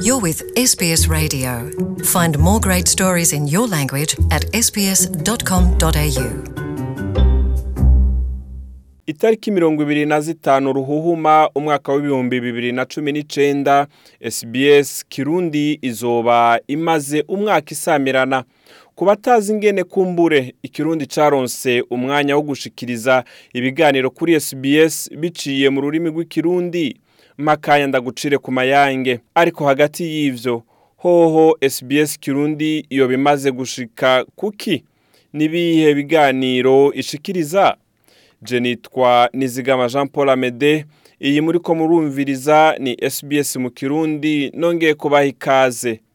You're with SBS Radio. Find more great stories in your language at sbs.com.au. Itariki mirongo ibiri na zitanu ruhuhuma umwaka w'ibihumbi bibiri na cumi n'icenda SBS Kirundi izoba imaze umwaka isamirana ku batazi ingene kumbure ikirundi caronse umwanya wo gushikiriza ibiganiro kuri SBS biciye mu rurimi rw'ikirundi makaya ndagucire ku mayange ariko hagati y'ivyo hoho SBS Kirundi iyo bimaze gushika kuki nibihe biganiro ishikiriza je nitwa nizigama Jean Paul Amede iyi muri ko murumviriza ni SBS mu Kirundi nongeye kubaha ikaze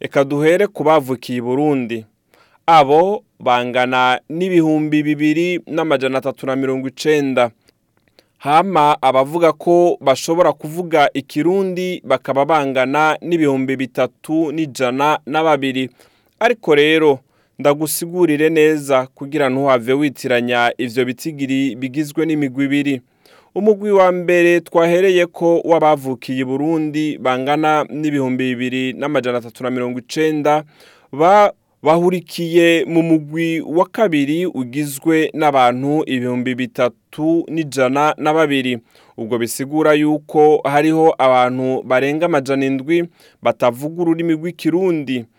reka duhere ku bavukiye i burundi abo bangana n'ibihumbi bibiri n'amajana atatu na mirongo icyenda. hama abavuga ko bashobora kuvuga ikirundi bakaba bangana n'ibihumbi bitatu n'ijana na babiri ariko rero ndagusigurire neza kugira ntuhave witiranya ibyo bitigiri bigizwe n'imigwi ibiri umugwi wa mbere twahereye ko w'abavukiye burundi bangana n'ibihumbi bibiri n'amajana atatu na mirongo icenda bahurikiye mu mugwi wa kabiri ugizwe n'abantu ibihumbi bitatu n'ijana na babiri ubwo bisigura yuko hariho abantu barenga amajana indwi batavuga ururimi rw'ikirundi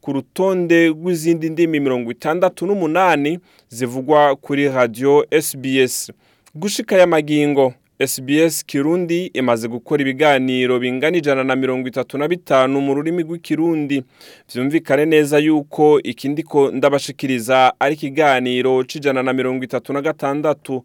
ku rutonde rw'izindi ndimi mirongo itandatu n'umunani zivugwa kuri radio SBS gushika ya magingo SBS Kirundi imaze gukora ibiganiro bingana ijana na mirongo itatu na bitanu mu rurimi rw'ikirundi byumvikane neza yuko ikindi ko ndabashikiriza ari ikiganiro c'ijana na mirongo itatu na gatandatu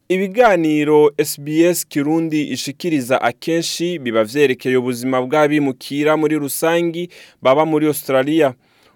ibiganiro SBS Kirundi ishikiriza akenshi biba byerekeye ubuzima bw'abimukira muri rusange baba muri Australia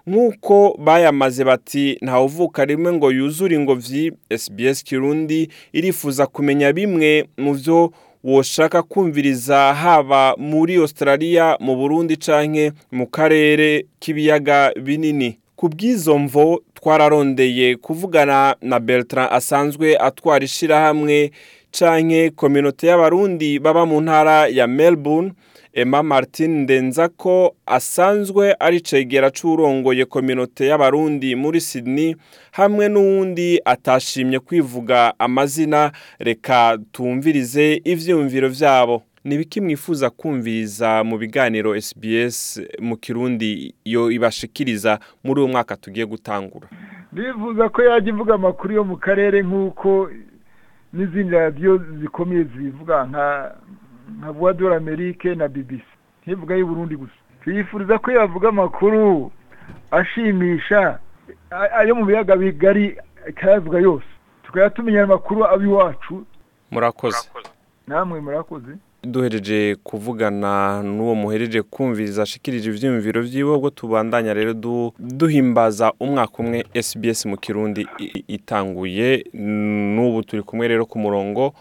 nk'uko bayamaze bati ntawuvuka rimwe ngo yuzure ingobyi SBS Kirundi irifuza kumenya bimwe mu byo woshaka kumviriza haba muri Australia mu Burundi canke mu karere k'ibiyaga binini ku bw'izo mvo twararondeye kuvugana na Bertrand asanzwe atwara ishyirahamwe canke kominote y'abarundi baba mu ntara ya Melbourne emma martin ndenza ko asanzwe ari cegera c'urongoye kominote y'abarundi muri sydney hamwe n'uwundi atashimye kwivuga amazina reka tumvirize ivyiyumviro vyabo nibiki mwifuza kumviriza mu biganiro SBS mu kirundi yo ibashikiriza muri uwo mwaka tugiye gutangura bivuza ko yajya ivuga amakuru yo mu karere nk'uko n'izindi radiyo zikomeye zivuga nka nka voix de l'Amérique na BBC ntivuga y'uburundi gusa tuyifuriza ko yavuga amakuru ashimisha ayo mu biyaga bigari ikayavuga yose tukayatumenyera amakuru ab'iwacu murakoze namwe murakoze duhereje kuvugana n'uwo muhereje kumviriza ashikirije ibyiyumviro byiwe ubwo tubandanya rero duhimbaza umwaka umwe SBS mu kirundi itanguye n'ubu turi kumwe rero ku murongo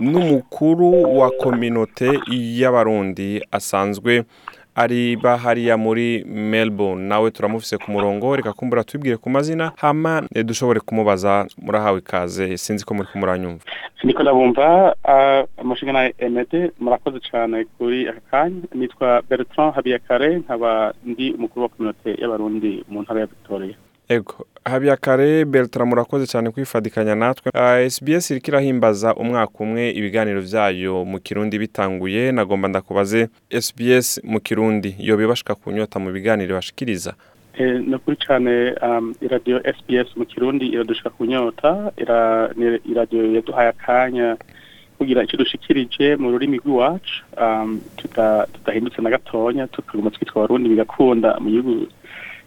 n'umukuru wa kominote y'abarundi asanzwe ari bahariya muri Melbourne nawe turamufise ku murongo reka kumbura tubwire ku mazina hama dushobore kumubaza murahawe ikaze sinzi ko muri kumuranyumva ndiko ndabumva amashinga na emed murakoze cyane kuri aka kanya nitwa Bertrand Habiyakare nkaba ndi umukuru wa kominote y'abarundi mu ntara ya Victoria ego habiyakare Bertrand murakoze cyane kwifadikanya natwe SBS ah, iriko irahimbaza umwaka umwe ibiganiro byayo mu kirundi bitanguye nagomba ndakubaze SBS mu kirundi yoba bashika kunyota mu biganiro bashikiriza eh, ni ukuri cyane um, iradiyo SBS mu kirundi iradushika kunyota iradiyo yaduhaye akanya kugira icyo dushikirije mu rurimi rw'iwacu um, tudahindutse na gatonya tukaguma twitwa abarundi bigakunda mu gihugu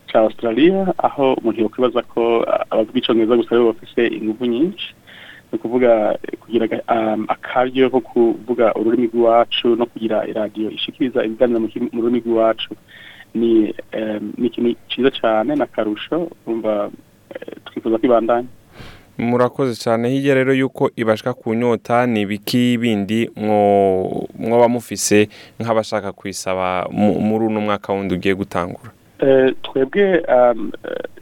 cya Australia aho umuntu yakwibaza ko ah, abavuga icyongereza gusa aribo bafite ingufu nyinshi ni ukuvuga kugira um, akaryo ko kuvuga ururimi rw'iwacu no kugira iradiyo ishikiriza ibiganiro mu rurimi rw'iwacu ni um, ikintu cyiza cyane ni akarusho eh, twifuza kwibandanya murakoze cyane hirya rero y'uko ibashwa ku nyota ni ibiki bindi mwoba mufise nk'abashaka kuyisaba muri uno mwaka wundi ugiye gutangura twebwe um,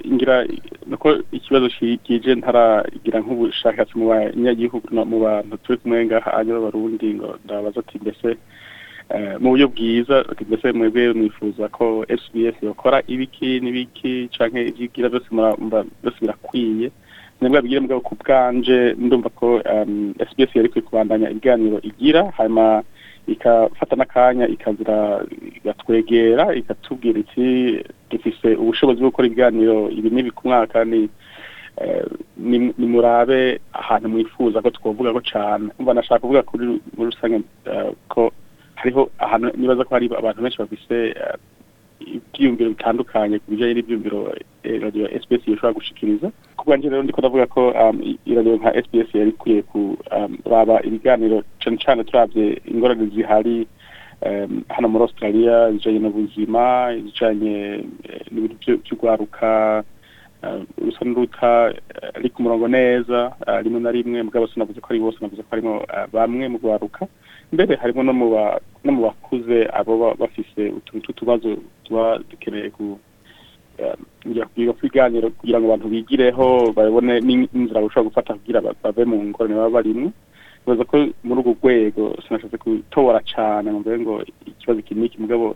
e, ngira nuko ikibazo kije ntaragira nk'ubushakashatsi mu banyagihugu mu bantu turi kumwe ngaha hanyuma b'abarundi ngo ndabaza ati mbese e, mu buryo bwiza mbese mwebwe mwifuza ko SBS yakora ibiki n'ibiki canke ibyigira byose byose birakwiye nimba bigire mugabo ku bwanje ndumva ko um, SBS yariko kubandanya ibiganiro igira hanyuma ikafata n'akanya ikazira igatwegera ikatubwira iti dufise ubushobozi bwo gukora ibiganiro ibi n'ibi ku mwaka ni nimurabe eh, ahantu mwifuza ko twavuga ko cyane nashaka kuvuga kuri muri rusange eh, ko hariho ahantu nibaza ko hari abantu benshi bafise eh, ibyiyumviro bitandukanye ku bijyanye n'ibyumviro eh, radiyo ya esipesi ishobora gushikiriza ku bwanjye rero ndiko ndavuga ko um, iradiyo nka esipesi yari ikwiye kuraba um, ibiganiro cyane cyane turabye ingorane zihari um, hano muri australia izijyanye n'ubuzima izijyanye eh, n'ibintu byo guharuka eh, urusa n'uruta ari ku murongo neza rimwe na rimwe mbwa bose ko ari bose navuze ko harimo bamwe mu guharuka mbere harimo no mu bakuze abo bafise utuntu tw'utubazo tuba dukeneye um, kwiga kw'iganiro kugira ngo abantu bigireho babone n'inzira bashobora gufata kugira bave mu ngorane baba barimo nibaza ko muri urwo rwego sinashatse gutora cyane ngo mvuge ngo ikibazo iki n'iki mugabo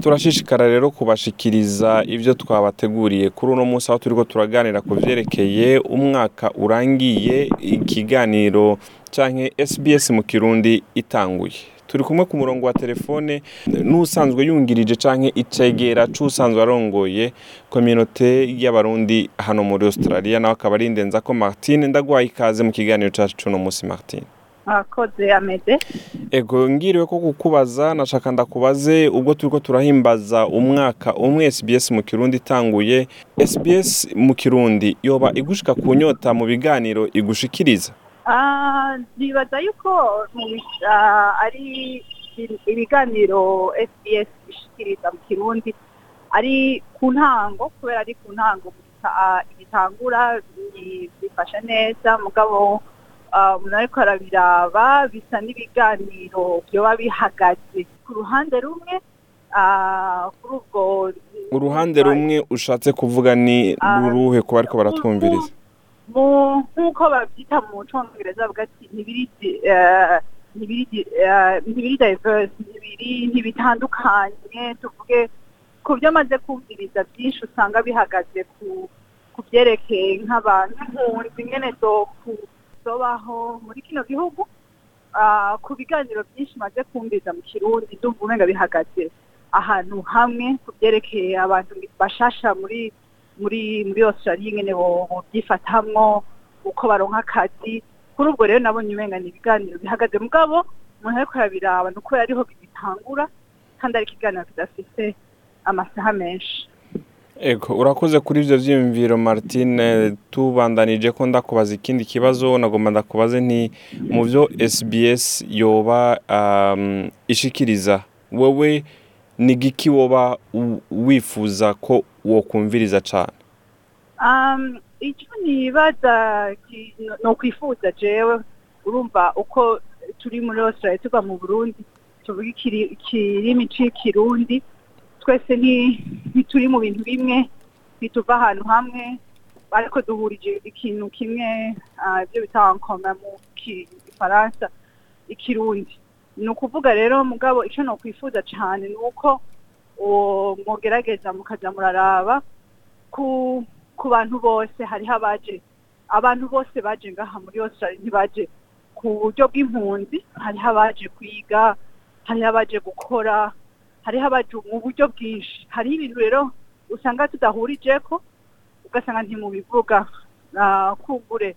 turashishikara rero kubashikiriza ibyo twabateguriye kuri uno munsi aho turi turaganira ku byerekeye umwaka urangiye ikiganiro cyangwa SBS mu kirundi itanguye turi kumwe ku murongo wa telefone n'usanzwe yungirije cyangwa icegera cy'usanzwe arongoye kominote y'abarundi hano muri australia nawe akaba ari indenza ko martine ndaguhaye ikaze mu kiganiro cyacu cy'uno munsi martine ego ngiriwe ko kukubaza nashaka ndakubaze ubwo turi ko turahimbaza umwaka umwe SBS mu kirundi itanguye SBS mu kirundi yoba igushika ku nyota mu biganiro igushikiriza nibaza yuko ari ibiganiro fps ishyikiriza mu kirundi ari ku ntango kubera ari ku ntango igitangura bifashe neza mugabo umuntu ariko arabiraba bisa n'ibiganiro byoba bihagaze ku ruhande rumwe kuri ubwo uruhande rumwe ushatse kuvuga ni ruruhe kuba ariko baratwumviriza nk'uko babyita mu muco w'umwongereza bavuga ati eh, eh, ntibiri diverse ntibitandukanye tuvuge ku byo amaze kumviriza byinshi usanga bihagaze ku ku byerekeye nk'abantu nk'impunzi ku zobaho muri kino gihugu ah, ku biganiro byinshi maze kumviriza mu kirundi ndumva umenya bihagaze ahantu hamwe ku byerekeye abantu bashasha muri muri muri Australia nyene bo byifatamwo uko baronka akazi kuri ubwo rero nabonye umenga ni ibiganiro bihagaze mugabo umuntu ariko arabiraba ni uko yariho bigitangura kandi ariko ikiganiro kidafite amasaha menshi Eko, urakoze kuri ibyo vyiyumviro Martine tubandanije ko ndakubaza ikindi kibazo nagomba ndakubaze ni mu byo SBS yoba um, ishikiriza wewe ni giki woba wifuza ko wokumviriza cyane um, icyo nibaza ni ukwifuza jewe urumva uko turi muri Australia tuba mu burundi tuvuga ikirimi c'ikirundi twese ntituri mu bintu bimwe ntituva ahantu hamwe ariko duhurije ikintu kimwe uh, ibyo bita nkoma mu gifaransa ikirundi ni ukuvuga rero mugabo icyo ni ukwifuza cyane ni uko uwo mugerageza mukajya muraraba ku bantu bose hariho abaje abantu bose baje ngaha muri Australia ntibaje ku buryo bw'impunzi hariho abaje kwiga hariho abaje gukora hariho abaje mu buryo bwinshi hariho ibintu rero usanga tudahurije ko ugasanga ntimubivuga kumbure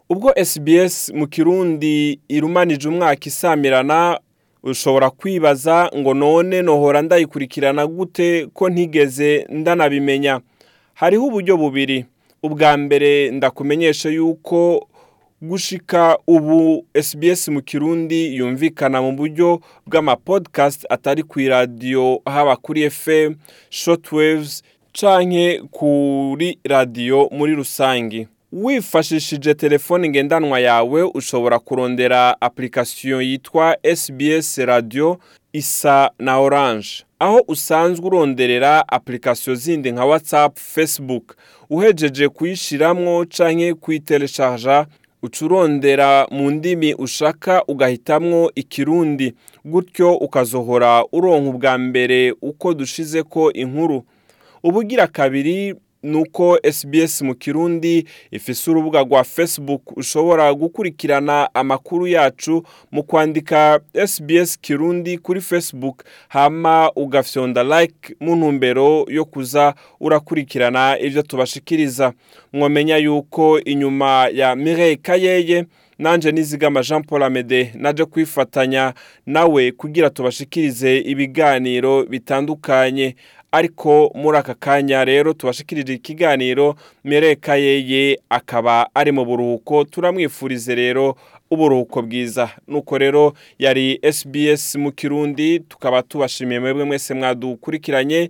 ubwo SBS mu kirundi irumanije umwaka isamirana ushobora kwibaza ngo none nohora ndayikurikirana gute ko ntigeze ndanabimenya hariho uburyo bubiri ubwa mbere ndakumenyesha yuko gushika ubu SBS mu kirundi yumvikana mu buryo bw'amapodcast atari ku iradiyo haba kuri FM shortwaves canke kuri radiyo muri rusange wifashishije telefoni ngendanwa yawe ushobora kurondera application yitwa SBS radio isa na orange aho usanzwe uronderera application zindi nka whatsapp facebook uhejeje kuyishiramwo canke kuyitereshaja uca mu ndimi ushaka ugahitamo ikirundi gutyo ukazohora uronka ubwa mbere uko dushize ko inkuru ubugira kabiri ni uko SBS mu kirundi ifise urubuga rwa facebook ushobora gukurikirana amakuru yacu mu kwandika SBS kirundi kuri facebook hama ugafyonda like mu ntumbero yo kuza urakurikirana ibyo tubashikiriza mwomenya yuko inyuma ya Mireille Kayeye nanje nizigama jean paul amede naje kwifatanya nawe kugira tubashikirize ibiganiro bitandukanye ariko muri aka kanya rero tubashikirije ikiganiro mereka yeye akaba ari mu buruhuko turamwifurize rero uburuhuko bwiza nuko rero yari SBS mu kirundi tukaba tubashimiye mwebwe mwese mwadukurikiranye